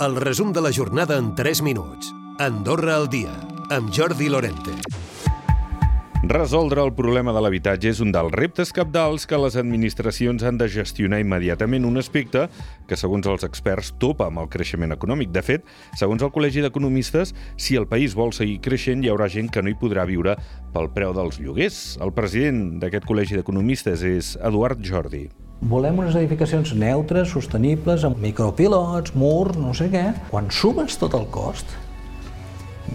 El resum de la jornada en 3 minuts. Andorra al dia, amb Jordi Lorente. Resoldre el problema de l'habitatge és un dels reptes capdals que les administracions han de gestionar immediatament, un aspecte que, segons els experts, topa amb el creixement econòmic. De fet, segons el Col·legi d'Economistes, si el país vol seguir creixent, hi haurà gent que no hi podrà viure pel preu dels lloguers. El president d'aquest Col·legi d'Economistes és Eduard Jordi. Volem unes edificacions neutres, sostenibles, amb micropilots, murs, no sé què. Quan sumes tot el cost,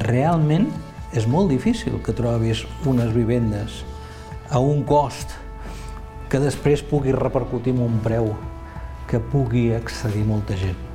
realment és molt difícil que trobis unes vivendes a un cost que després pugui repercutir en un preu que pugui accedir molta gent.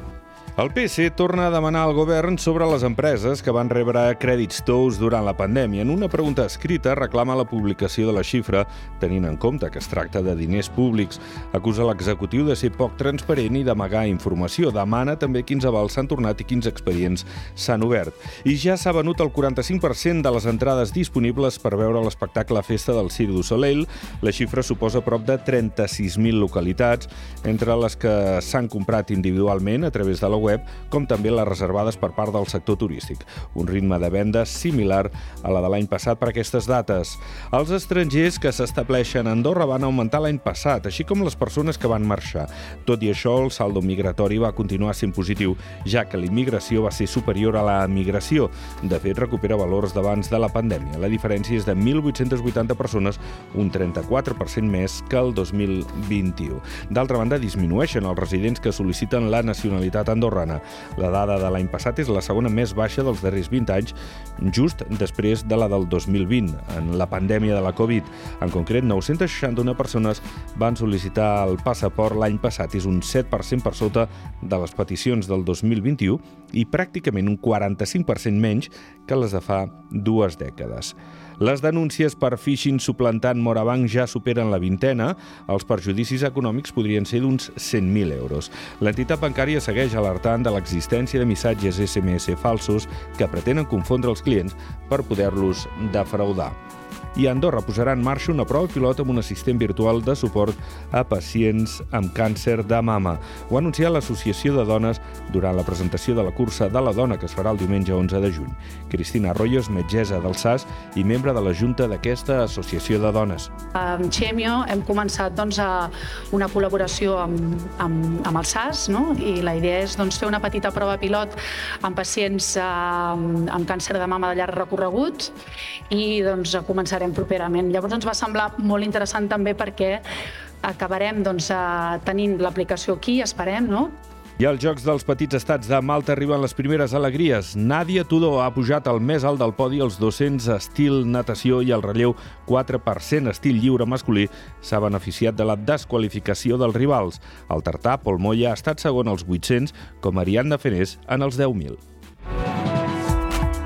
El PC torna a demanar al govern sobre les empreses que van rebre crèdits tous durant la pandèmia. En una pregunta escrita reclama la publicació de la xifra, tenint en compte que es tracta de diners públics. Acusa l'executiu de ser poc transparent i d'amagar informació. Demana també quins avals s'han tornat i quins expedients s'han obert. I ja s'ha venut el 45% de les entrades disponibles per veure l'espectacle Festa del Cirque du Soleil. La xifra suposa prop de 36.000 localitats, entre les que s'han comprat individualment a través de la web, com també les reservades per part del sector turístic. Un ritme de venda similar a la de l'any passat per aquestes dates. Els estrangers que s'estableixen a Andorra van augmentar l'any passat, així com les persones que van marxar. Tot i això, el saldo migratori va continuar sent positiu, ja que la immigració va ser superior a la migració. De fet, recupera valors d'abans de la pandèmia. La diferència és de 1.880 persones, un 34% més que el 2021. D'altra banda, disminueixen els residents que sol·liciten la nacionalitat andorrana. La dada de l'any passat és la segona més baixa dels darrers 20 anys, just després de la del 2020, en la pandèmia de la Covid. En concret, 961 persones van sol·licitar el passaport l'any passat. És un 7% per sota de les peticions del 2021 i pràcticament un 45% menys que les de fa dues dècades. Les denúncies per phishing suplantant Morabanc ja superen la vintena. Els perjudicis econòmics podrien ser d'uns 100.000 euros. L'entitat bancària segueix alertant de l'existència de missatges SMS falsos que pretenen confondre els clients per poder-los defraudar i Andorra posarà en marxa una prova pilot amb un assistent virtual de suport a pacients amb càncer de mama. Ho ha anunciat l'Associació de Dones durant la presentació de la cursa de la dona que es farà el diumenge 11 de juny. Cristina Arroyo és metgessa del SAS i membre de la Junta d'aquesta Associació de Dones. Amb Xemio hem començat doncs, a una col·laboració amb, amb, amb el SAS no? i la idea és doncs, fer una petita prova pilot amb pacients eh, amb càncer de mama de llarg recorregut i doncs, començarem properament. Llavors ens va semblar molt interessant també perquè acabarem doncs, eh, tenint l'aplicació aquí, esperem, no? I als Jocs dels Petits Estats de Malta arriben les primeres alegries. Nàdia Tudor ha pujat al més alt del podi els 200 estil natació i el relleu 4% estil lliure masculí s'ha beneficiat de la desqualificació dels rivals. El tartà, Pol Moya, ha estat segon als 800, com Ariadna Fenés en els 10.000.